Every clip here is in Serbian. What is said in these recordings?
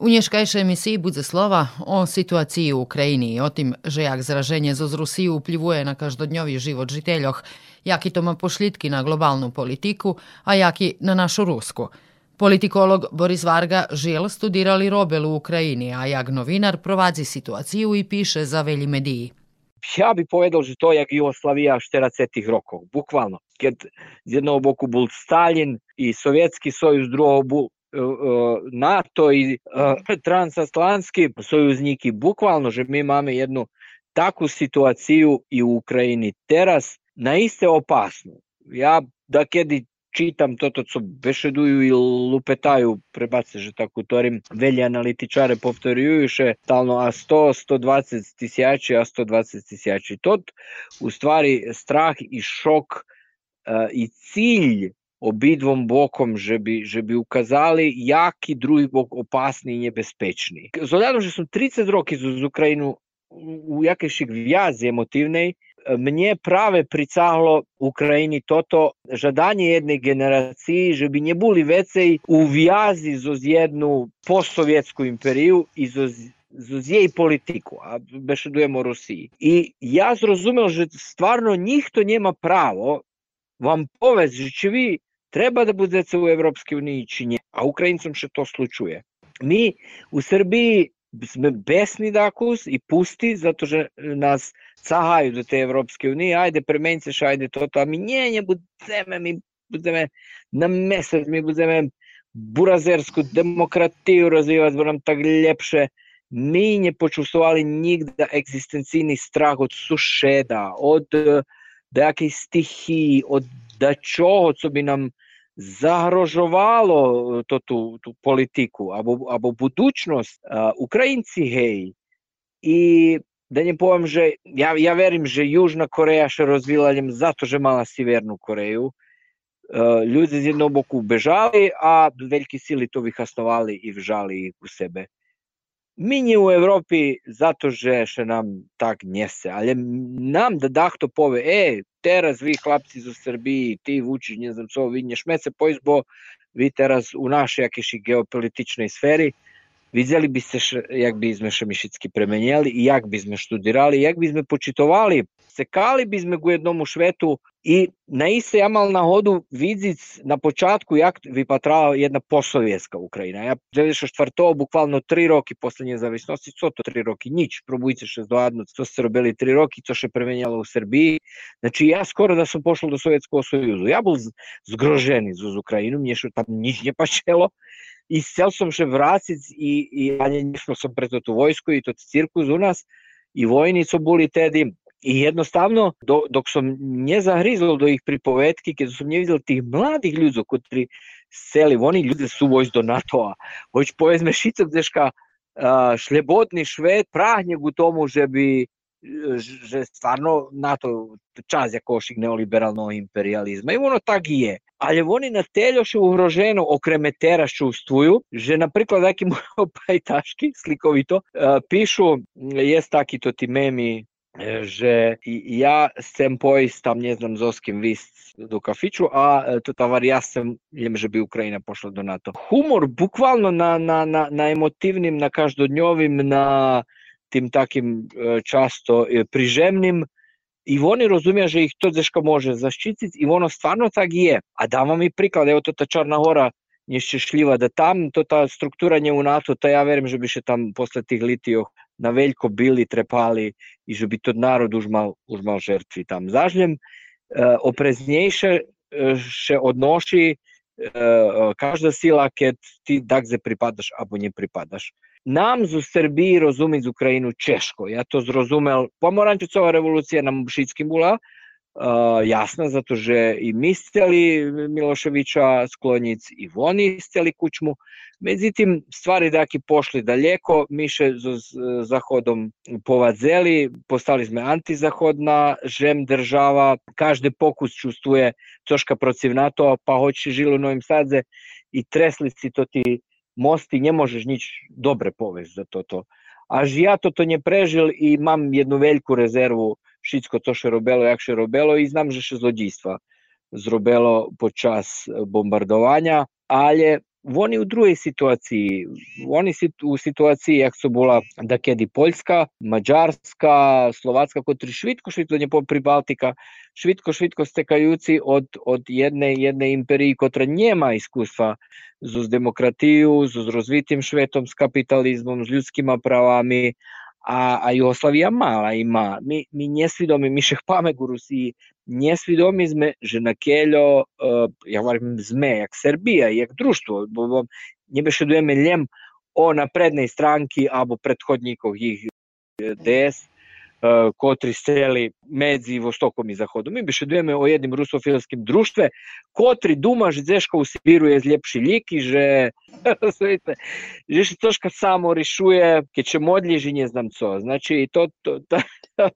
U nješkajšej emisiji bude slova o situaciji u Ukrajini i o tim, že jak zraženje zo z Rusiju vplivuje na každodnjovi život žiteljoh, jaki to ma pošlitki na globalnu politiku, a jaki na našu rusku. Politikolog Boris Varga žel studirali Robel u Ukrajini, a jak novinar provadzi situaciju i piše za Velji mediji. Ja bi povedal, že to jak Jugoslavija 40 rokov, bukvalno. Keď z jednog boku bol Stalin i Sovjetski sojuz, drugog bol NATO i transatlantski sojuzniki. Bukvalno, že mi máme jednu takú situaciju i u Ukrajini teraz na iste opasnu. Ja da kedy čitam toto, co bešeduju i lupetaju, prebace, že tako torim, velje analitičare povtorjuju še stalno a 100, 120 tisjači, a 120 tisjači. Tot u stvari strah i šok uh, i cilj obidvom bokom, že bi, že bi ukazali jaki drugi bok opasni i nebezpečni. Zodano, že som 30 roki z Ukrajinu u jakejšik vjazi emotivnej, mnie prawe pricahlo Ukrajini toto žadanje jednej generaciji, že bi nje buli vecej u vjazi zo jednu postsovjetsku imperiju i zo z jej politiku, a bešedujemo Rusiji. I ja zrozumel, že stvarno njih to njema pravo vam povez, že će vi treba da budete u Evropskej uniji či a Ukrajincom še to slučuje. Mi u Srbiji sme besni dakus i pusti, zato že nas cahaju do te Evropske unije, ajde premenite še, ajde to, to, a mi nje, nje budeme, mi budeme na mesec, mi budeme burazersku demokratiju razvijati, bo nam tak ljepše. Mi počustovali nigda egzistencijni strah od sušeda, od da jakej stihiji, до чого це би нам загрожувало е, то, ту, ту політику або або будучність е, українці гей? І да не повім, що я я вірю, що Южна Корея ще розвіла їм за те, що мала Сіверну Корею. Е, люди з одного боку бежали, а великі сили то вихаснували і вжали їх у себе. Sebe. Mi nje u Evropi zato, že še nam tak njese, ali nam da dahto pove, e, teraz vi chlapci zo Srbiji, ti Vučić, ne znam co, vi nješmece poizbo, vi teraz u našej jakiejś geopolitičnej sferi, vidjeli bi se, š, jak bi sme šemišicki premenjali i jak bi sme študirali, jak sme počitovali, sekali bi sme u jednom švetu i na iste ja mal na hodu vidzic na počatku jak vypatrala jedna posovjetska Ukrajina. Ja 94. bukvalno tri roki posle nezavisnosti, co to tri roki? Nič, probujte še doadno, co ste robili tri roki, co še premenjalo u Srbiji. Znači ja skoro da sam pošao do Sovjetskog sojuzu. Ja bol zgroženi z Ukrajinu, mnje što tam nič ne pačelo. I chcel som še vrátiť i, i ani nešlo som preto tú vojsku i to cirkus u nas i vojni co boli tedy I jednostavno, do, dok sam nje zahrizol do ih pripovetki, kada sam nje videl tih mladih ljudi, koji seli, oni ljudi su vojš do NATO-a. Hoć povezme šicok, deška šljebodni šved prahnje u tomu, že bi že stvarno NATO čas jakoših neoliberalnog imperializma. I ono tak je. Ali oni na teljoše ugroženo okreme teraz čustvuju, že napríklad takí pajtaški, slikovito, pišu, jest taki to ti memi že ja pojsť tam, ne znam, Zoskim vist do kafiću, a to tavar ja sam, jem, že bi Ukrajina pošla do NATO. Humor bukvalno na, na, na, na emotivnim, na každodnjovim, na tim takim často prižemnim, i oni rozumija, že ih to deška može zaštititi i ono stvarno tak je. A dam vam i priklad, evo to ta Čarna Hora neščešljiva, da tam to ta struktura nje u NATO, to ja verim, že bi še tam posle tih litijoh na veljko bili, trepali i že by to narod už mal, už mal žrtvi tam. Zažljem, opreznejše še odnoši každá sila, keď ty dakze pripadaš alebo ne pripadaš. Nám zo Srbiji rozumiť z Ukrajinu češko. Ja to zrozumel, pomorančicová revolúcia nám všetkým bola, jasna, zato že i mi steli Miloševića sklonic i oni steli kućmu. Međutim, stvari daki pošli daleko, miše z zahodom povadzeli, postali sme antizahodna žem država, každe pokus čustuje troška protiv NATO, pa hoće žilu Novim Sadze i tresli si to ti mosti, ne možeš nič dobre povesti za to. to. A ja to to nje prežil i mam jednu veliku rezervu všetko to, що робило, як що робило, і знам, що злодійства зробило почas bombardovanja, але вони у другій ситуації. Вони у ситуації, як це була дакеді польська, маджарська, словацька, котрі швидко швидко не Прибалтика, швидко швидко стикаються від, від єдної, єдної імперії, котра не має іскусства з демократією, з розвитим шветом, з капіталізмом, з людськими правами, a, a Jugoslavia mala ima. Mi, mi nesvidomi, mi šehpame u Rusiji, nesvidomi sme, že na keljo, uh, ja varim zme, jak Srbija, jak društvo, bo nie bešedujeme ljem o naprednej stranki abo predhodnikov jih DS, котри сели меѓу Востоком и Заходом. Ми бешедуваме о едним русофилским друштве, котри дума že у Сибиру je ljepši lik i že razumite, že se toška samo rišuje, ke će modlježi ne znam co. Znači, to, to, to,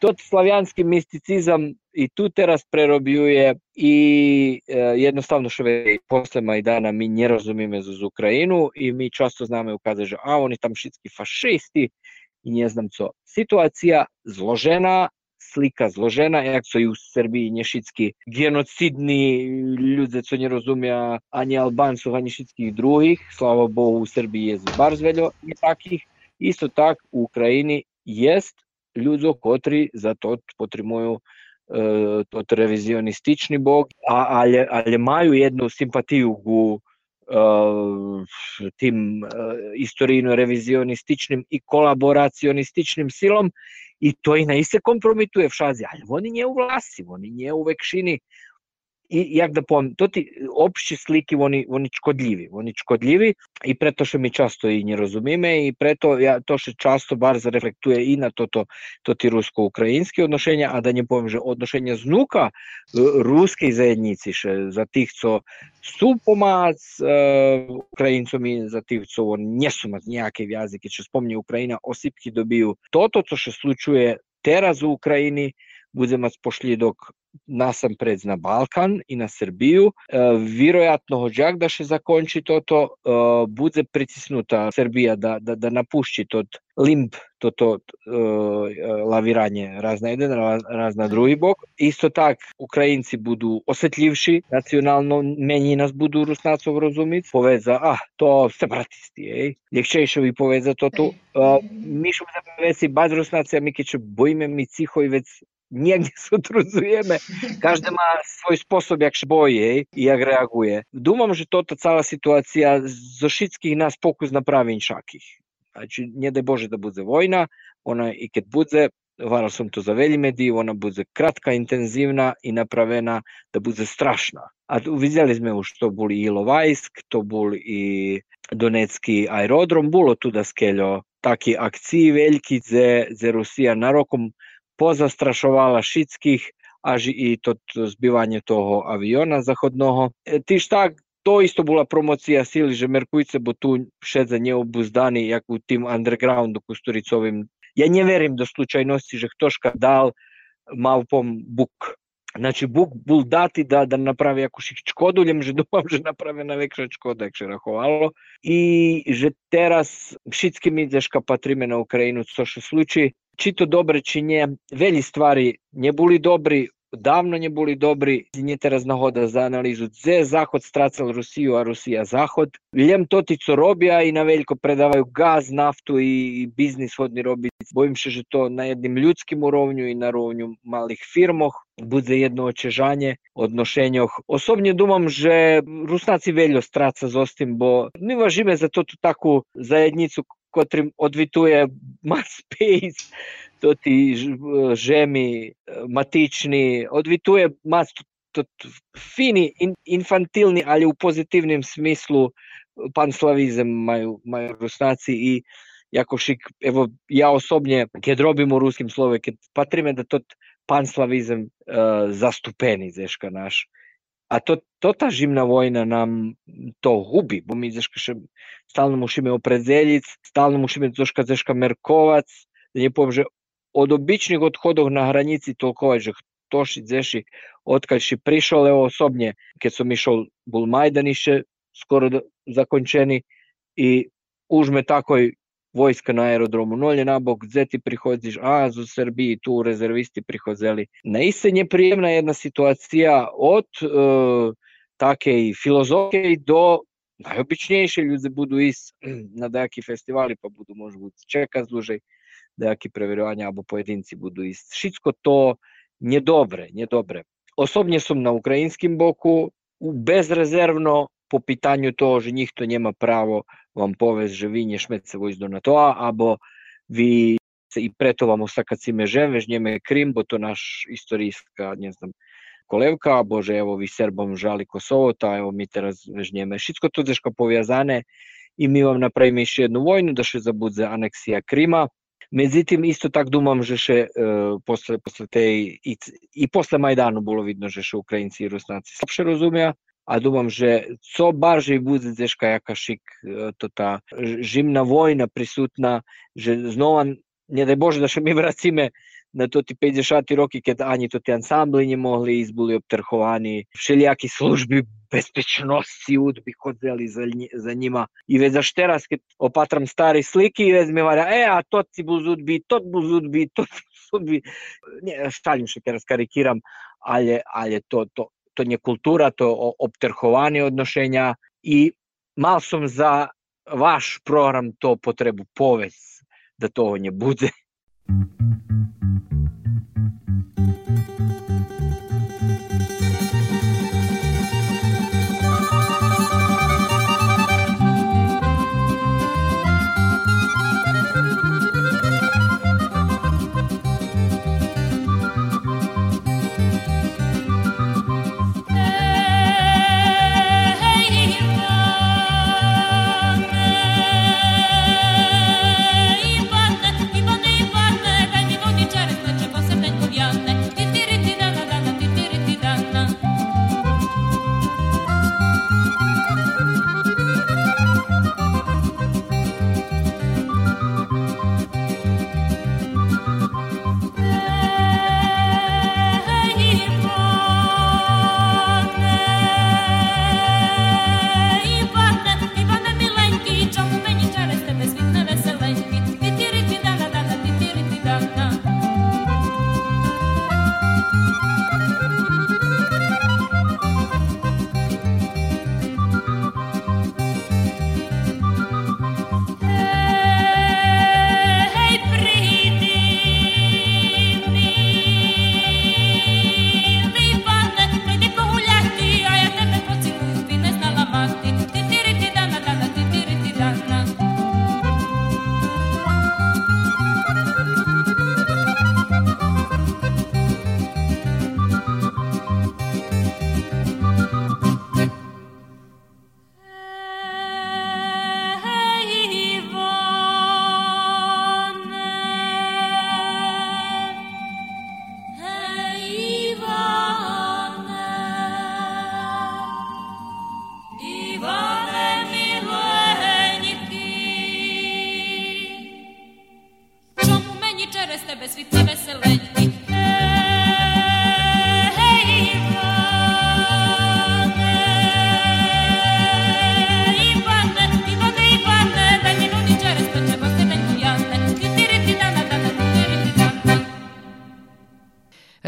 to slavijanski misticizam i tu teraz prerobljuje i e, jednostavno što je posle Majdana mi ne razumíme za Ukrajinu i mi často znamo ukazati, a oni tam šitski fašisti, i nie znam co. Situacija zložena, slika zložena, jak so i u Srbiji nješitski genocidni ljudi, co ne rozumija ani Albancov, ani šitskih drugih. Slava Bogu, u Srbiji je bar zveljo i takih. Isto tak u Ukrajini jest ljudi kotri za to potrimuju e, tot revizionistični bog, a, ali, ali maju jednu simpatiju u tim istorijno-revizionističnim i kolaboracionističnim silom i to i na iste kompromituje šazi, ali oni nje u vlasi, oni nje u vekšini škodljivi i preto što mi často i ne razumime i preto ja, to što často bar zareflektuje i na to, to, to ti rusko-ukrajinski odnošenja, a da ne povem, že odnošenja znuka ruskiej zajednici, še za tih, co su pomac uh, Ukrajincom i za tih, co on nie su mat nejaké jazike, čo spomnje Ukrajina, osipki dobiju. Toto, co še slučuje teraz u Ukrajini, budeme pošli dok nasam pred na Balkan i na Srbiju. Vjerojatno hođak da še zakonči toto, bude pritisnuta Srbija da, da, da napušći tot limb, toto laviranje raz na jedan, raz na drugi bok. Isto tak, Ukrajinci budu osjetljivši, nacionalno menji nas budu Rusnacov rozumic, poveza, ah, to separatisti, ej. Ljekčejšovi poveza to. E, mi šum za veci baz Rusnacija, mi keće bojime mi ciho i nigdje se utruzujeme. Każdy ma svoj sposob, jak się boje i jak reaguje. Думам, že toto cała sytuacja zo všetkých nas pokus napraviť šakih. Znači, nie daj Bože da bude vojna, ona i kad bude, varal sam to za velji mediji, ona bude kratka, intenzivna i napravena da bude strašna. A vidjeli sme už to boli i Lovajsk, to bol i Donetski aerodrom, bolo tu da skeljo taki akciji veljki, ze, ze Rusija narokom позастрашувала шіцьких, аж і тот збивання того авіона заходного. Е, ти ж так, то істо була промоція сили, що меркується, бо ту ще за необузданий, як у тим андерграунду кустурицовим. Я не верим до случайності, що хтось дав мавпом бук. Znači, Bog bol dati da, da napravi jakoši škodu, ljem že domam že napravi na vekša škoda, jak še rahovalo. I že teraz všetky mi zaška patrime na Ukrajinu, co či to dobre, či nie. Veľa stvari neboli dobri, davno не були добрі. Зініте разнагода за аналізу. Це Заход страцал Росію, а Росія Заход. Лем тотицу робія і навелько предаваю газ, нафту і бізнес водний робить. Боїм що то на jednim ljudskim уровню і на ровню малих фірмах. Буде jedno očežanje odnošenjoh. Osobnje думам, že Rusnaci veljo straca z ostim, bo mi važime za to tu taku котрим одвітує MySpace, то ті matični, odvituje mas tot fini, in, infantilni, ali u pozitivnim smislu panslavizem maju, maju Rusnaci i jako šik, evo ja osobnje, kad robim u ruskim slove, kad patrime da tot panslavizem uh, zastupeni, zeška naš. To, to ta živna vojna nam to hubi, bo mi zeška še stalno musimy opredzeljic, stalno musimy merkovac, da nie powiem, że od običnih odhodov na hranici toliko že toši zeši, odkad si prišao, evo osobnje, kad sam išao bol Majdaniše, skoro zakončeni i užme takoj vojska na aerodromu nolje nabok, gdje ti prihodziš, a za Srbiji tu rezervisti prihodzeli. Na iste prijemna jedna situacija od e, take i filozofije do najobičnejše ljudi budu is na dejaki festivali, pa budu možda čeka dłużej, dejaki preverovanja, abo pojedinci budu is. Všetko to niedobre, niedobre. Osobnie są na ukraińskim boku bezrezerwno po pytaniu to, że nikt to nie ma повест, že vi nješmece vojs do NATO-a, abo vi i preto vam ostakacime žem, vežnjeme Krim, bo to naš istorijska, ne znam, kolevka, bože, evo vi Srbom žali Kosovo, ta evo mi teraz vežnjeme. Všetko to deška povezane i mi vam napravimo još jednu vojnu, da še zabudze aneksija Krima. Međutim, isto tak dumam, že še uh, posle, posle te i, i posle Majdanu bilo vidno, že še Ukrajinci i Rusnaci slabše razumija, a думам že co bardziej budzi dzieżka jakaś to ta zimna wojna prisutna, że znowu, nie daj Boże, da się my wracimy на то ті 50 роки, коли ані то ті ансамбли не могли і були обтерховані, всілякі служби безпечності утбі ходили за, за німа. І весь аж зараз, коли опатрам старі слики, і весь ми е, «Э, а тот ці був зудбі, тот був зудбі, тот був зудбі. Не, Сталін ще зараз карикірам, але, але то, то, to nie kultura, to obterhovanie odnošenja i mal som za vaš program to potrebu povesti da toho ne bude.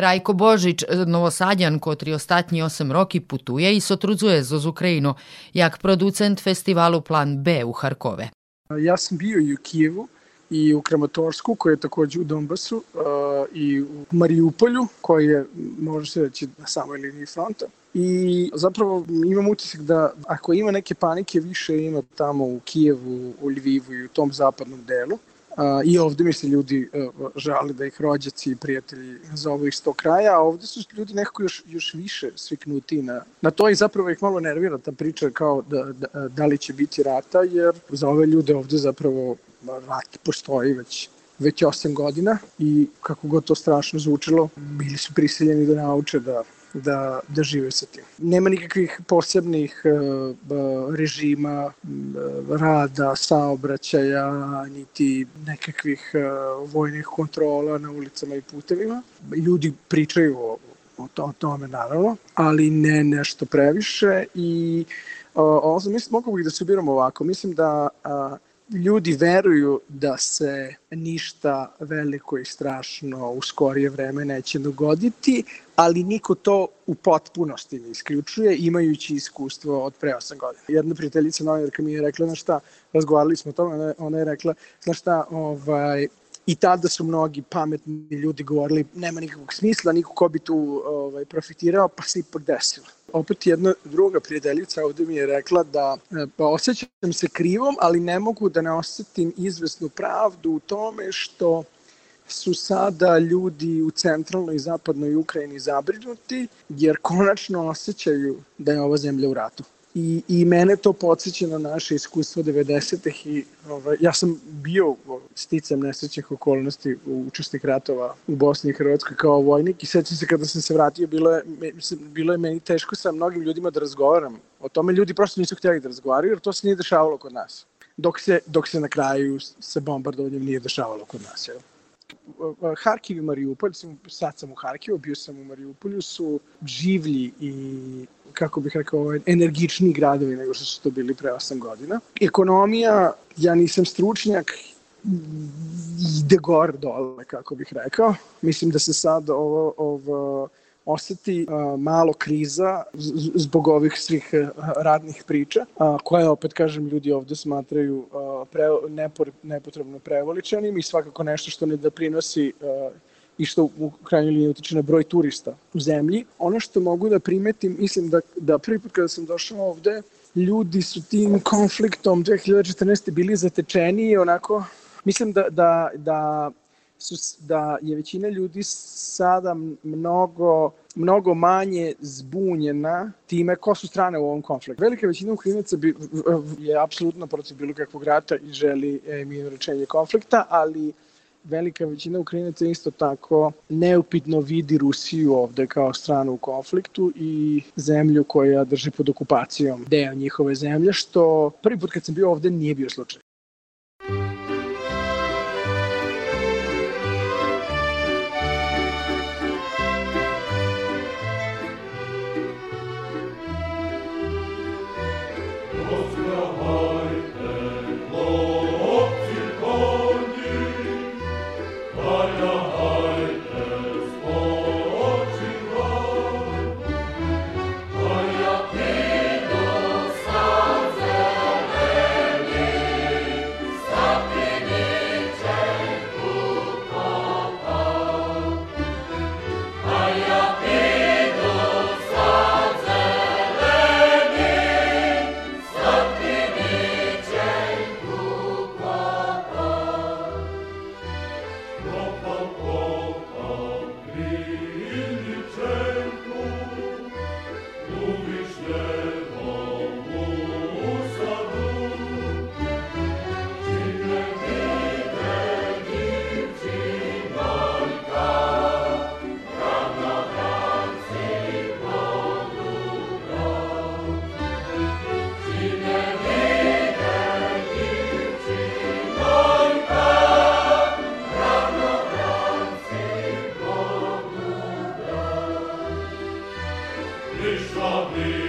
Rajko Božič, novosadjan, kotrý ostatní 8 roky putuje i sotrudzuje zo z Ukrajinu, jak producent festivalu Plan B u Harkove. Ja sam bio i u Kijevu i u Kramatorsku, koji je takođe u Donbasu, i u Mariupolju, koji je, može se reći, na samoj liniji fronta. I zapravo imam utisak da ako ima neke panike, više ima tamo u Kijevu, u Lvivu i u tom zapadnom delu. I ovde mi se ljudi uh, žali da ih rođaci i prijatelji zovu iz tog kraja, a ovde su ljudi nekako još, još više sviknuti na, na to i zapravo ih malo nervira ta priča kao da, da, da li će biti rata, jer za ove ljude ovde zapravo rat postoji već već 8 godina i kako god to strašno zvučilo, bili su prisiljeni da nauče da da, da žive sa tim. Nema nikakvih posebnih uh, režima uh, rada, saobraćaja, niti nekakvih uh, vojnih kontrola na ulicama i putevima. Ljudi pričaju o, o, to, o tome naravno, ali ne nešto previše i uh, ovo sam mislim, mogu bih da se ubiramo ovako. Mislim da uh, ljudi veruju da se ništa veliko i strašno u skorije vreme neće dogoditi, ali niko to u potpunosti ne isključuje, imajući iskustvo od pre 8 godina. Jedna prijateljica novinarka mi je rekla, znaš šta, razgovarali smo o tome, ona je rekla, znaš šta, ovaj, I tada su mnogi pametni ljudi govorili nema nikakvog smisla, niko ko bi tu ovaj, profitirao, pa se ipak desilo. Opet jedna druga prijateljica ovde mi je rekla da e, pa osjećam se krivom, ali ne mogu da ne osetim izvesnu pravdu u tome što su sada ljudi u centralnoj i zapadnoj Ukrajini zabrinuti, jer konačno osjećaju da je ova zemlja u ratu i, i mene to podsjeća na naše iskustvo 90-ih i ovaj, ja sam bio sticam nesrećnih okolnosti u učesnik ratova u Bosni i Hrvatskoj kao vojnik i sećam se kada sam se vratio bilo je, mislim, bilo je meni teško sa mnogim ljudima da razgovaram o tome ljudi prosto nisu htjeli da razgovaraju jer to se nije dešavalo kod nas dok se, dok se na kraju sa bombardovanjem nije dešavalo kod nas. Jel? Harkiv i Mariupolj, sad sam u Harkivu, bio sam u Mariupolju, su življi i kako bih rekao, ovaj, energični gradovi nego što su to bili pre 8 godina. Ekonomija, ja nisam stručnjak, ide gore dole, kako bih rekao. Mislim da se sad ovo, ovo oseti malo kriza zbog ovih svih radnih priča, koje opet, kažem, ljudi ovde smatraju pre, nepor, nepotrebno prevoličanim i svakako nešto što ne prinosi a, i što u krajnjoj liniji utiče na broj turista u zemlji. Ono što mogu da primetim, mislim da, da prvi put kada sam došao ovde, ljudi su tim konfliktom 2014. bili zatečeni i onako, mislim da, da, da su, da je većina ljudi sada mnogo, mnogo manje zbunjena time ko su strane u ovom konfliktu. Velika većina Ukrajinaca bi, je apsolutno protiv bilo kakvog rata i želi e, mirno rečenje konflikta, ali velika većina Ukrajinaca isto tako neupitno vidi Rusiju ovde kao stranu u konfliktu i zemlju koja drži pod okupacijom deo njihove zemlje, što prvi put kad sam bio ovde nije bio slučaj. lovely.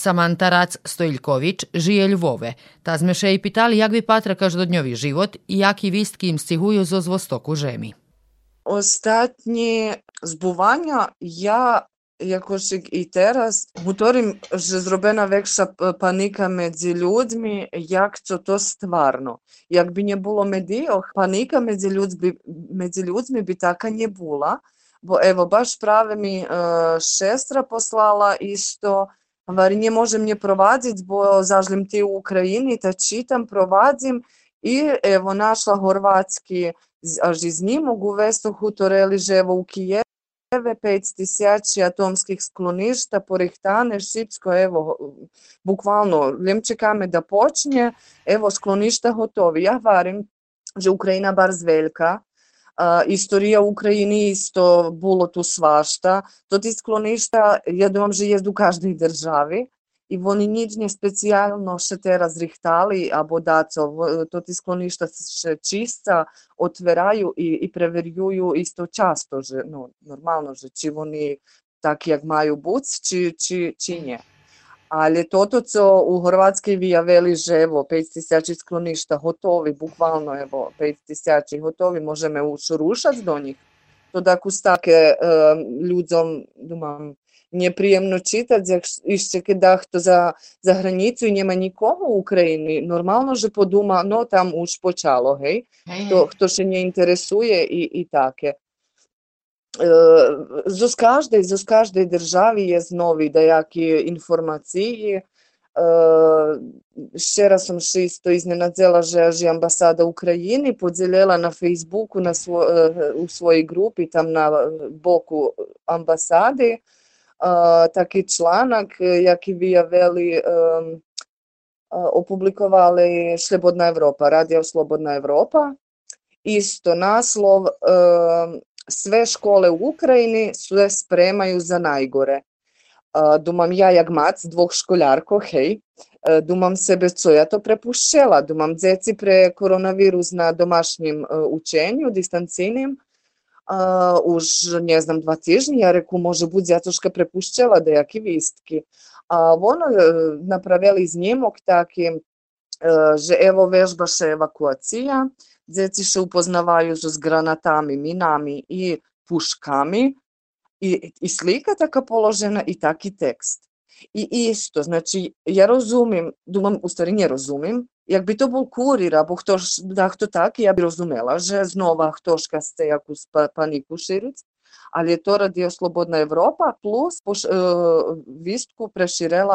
Samantarac Stojljković žije Ljvove. Tazme še i pitali jak vi patra každodnjovi život i jaki vistki im stihuju zo zvostoku žemi. Ostatні збування я Якось і зараз говоримо, що зроблена векша паніка між людьми, як це то створно. Якби не було медіох, паніка між людьми, між людьми би така не була. Бо, ево, баш праве mi e, šestra poslala isto Варенье можем не провадити, бо зажлим ти в Україні та читам провадим. І ево нашла хорватські жізні, могу весто хуторели живо у Києві. 5 тисяч атомських склониш та порихтане шипсько, ево, буквально, лим чекаме да почне, ево, склоништа готові. Я варим, že Ukrajina bar zvelika, Історія України істо було ту свашта, то ті склоништа, я думаю, що є у кожній державі, і вони ніч не спеціально ще зараз рихтали або дацо, то ті склоништа ще чисто отвираю і, і перевірюю істо часто, же, ну, нормально, же, чи вони так, як мають бути, чи, чи, чи ні. Ali toto, co u Hrvatskoj vija veli, že evo, 5000 skloništa gotovi, bukvalno evo, 5000 gotovi, možeme ući rušac do njih. To da kustake ľuďom, думам, неприємно читати, як іще кида хто за, за границю і нема нікого в Україні, нормально же подума, ну там уж почало, гей, хто, хто ще не інтересує і, і таке. Е, з з кожної з кожної держави є знову деякі інформації. Е, ще раз съм шисто iznenadzila, že аж амбасада України поділила на Фейсбуку на сво, е, у своїй групі, там на боку амбасади, такий членок, який виявили, опублікували Шлебодна Європа, Радіо Слободна Європа. Isto naslov, um, sve škole u Ukrajini sve spremaju za najgore. Думам ja jak mac dvoch školjarko, hej, думам sebe co ja to prepušćela, думам dzeci pre koronavirus na domašnjem učenju, distancійним, уж не знам два тижні. Я реку, може бути, зятушка припущала деякі вістки. А воно направили знімок таки, że evo vežba še djeci še upoznavaju z granatami, minami i puškami i, i slika taka položena i taki tekst. I isto, znači, ja rozumim, думам, u stvari не rozumim, Якби то був курір або хто ж да, хто так, я б розуміла, що знову хтошка з це якусь паніку ширить. Але то Радіо Слободна Європа плюс пош, е, вістку приширила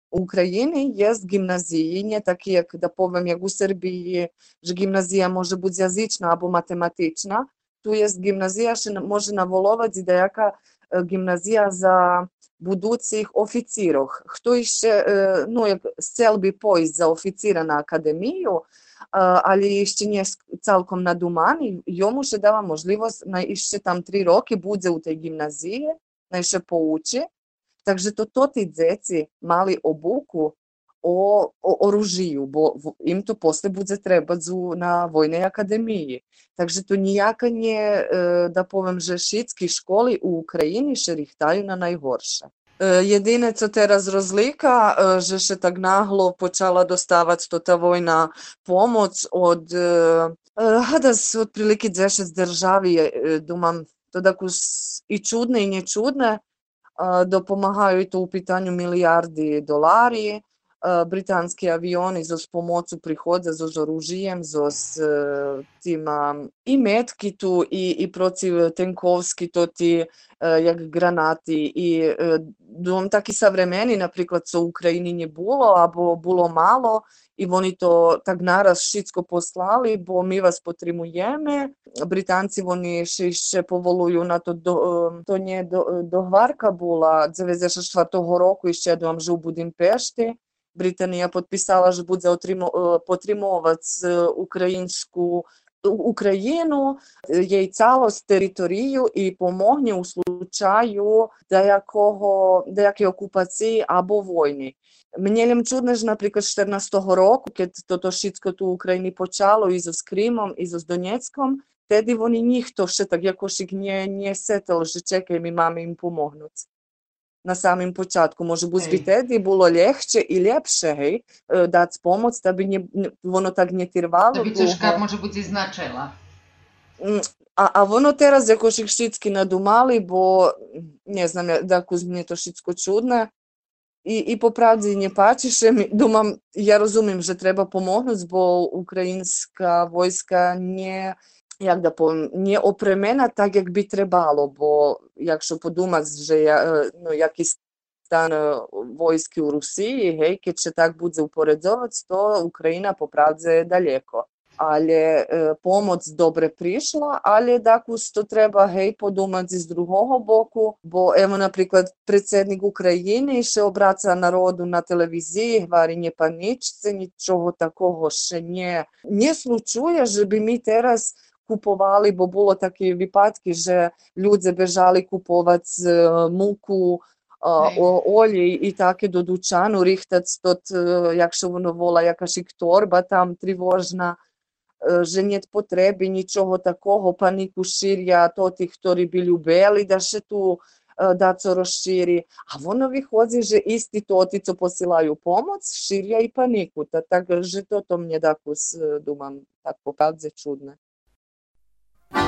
України є гімназії, не такі, як да повім, як у Сербії, що гімназія може бути язична або математична. Tu jest gimnazija, še može navolovati da jaka gimnazija za budućih oficirov. Hto išče, no, jak cel bi pojst za oficira na akademiju, ali išče nije celkom nadumani, jomu še dava možljivost na išče tam tri roki budze u tej gimnazije, najše pouči, Takže to to ti mali obuku o, o oružiju, bo im to posle bude trebadzu na Vojnej akademiji. Takže to nijakanje, da povem, že šitski školi u Ukrajini še rihtaju na najgorše. Єдине, це зараз розлика, що ще так нагло почала доставати то та війна помоць від гадас от прилики дзеше з держави, думам, то так уж і чудне, і допомагають у питанню мільярди доларів. Британські авіони з помocю приходять з оружієм, з тим і метки ту, і, і противтанковські то ті, як гранати. І дом такі современі, наприклад, це в Україні не було, або було мало, і вони то так нараз všetko послали, бо ми вас потримуємо. Британці вони ще, ще поволують на то, до, то не до, договарка була 94-го року, і ще я думам, жив у Будимпешті. Британія підписала, що буде е, підтримувати е, українську е, Україну, її цілость, територію і помогне у случаю деякого, деякої окупації або війни. Мені лімчудне що, наприклад, 14-го року, коли то всичко ту Україні почало, і з Кримом, і з Донецьком, тоді вони ніхто ще так якось не, не сетили, що чекай, ми маємо їм помогнути na samym początku. Może być by wtedy było легче i lepszej dać pomoc, to by nie, ono tak nie trwało. To by ciężka może być. А а воно зараз якось їх шицьки надумали, бо не знаю, якось мені то шицько чудне. І, і по правді не бачиш, думам, я розумію, що треба допомогти, бо українська війська не як да повім, не опремена так, як би trebalo, бо якщо подумати, що я, ну, якийсь стан військи у Росії, гей, keď так буде упорядзовувати, то Україна по правді далеко. Але е, помоць добре прийшла, але також то треба гей подумати з другого боку, бо ево, наприклад, председник України ще обраться народу на телевізії, говорить, не панічце, нічого такого ще не, не случує, щоб ми зараз kupowali, bo było takie wypadki, że ludzie bieżali kupować muku, olej i takie do duczanu, rychtać tot, якщо воно вола якась торба там тривожна, że nie potrzeby niczego takiego, paniku širja to tih, ktori bi ljubeli da se tu da co rozširi, a ono vyhodzi, že isti to otico posilaju pomoc, širja i paniku, tak, že to to mne dakus, dumam, tak pokadze čudne.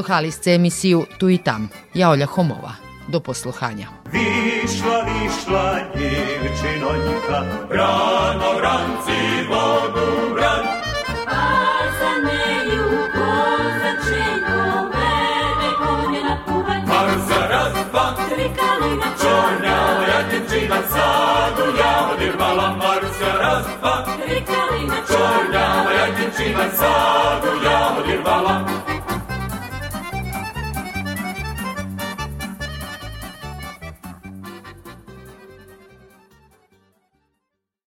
Sluhali ste emisiju Tu i tam. Ja Olja Homova. Do posluhanja. Višla, višla djevčinonjka, rano ranci vodu bran. A za neju kozačenko vede konje na puvanj. Marza raz, dva, Tri kalina čorna, moja dječina sadu, ja odjevala Marza raz, dva, tri kalina čorna, moja sadu, ja odjevala.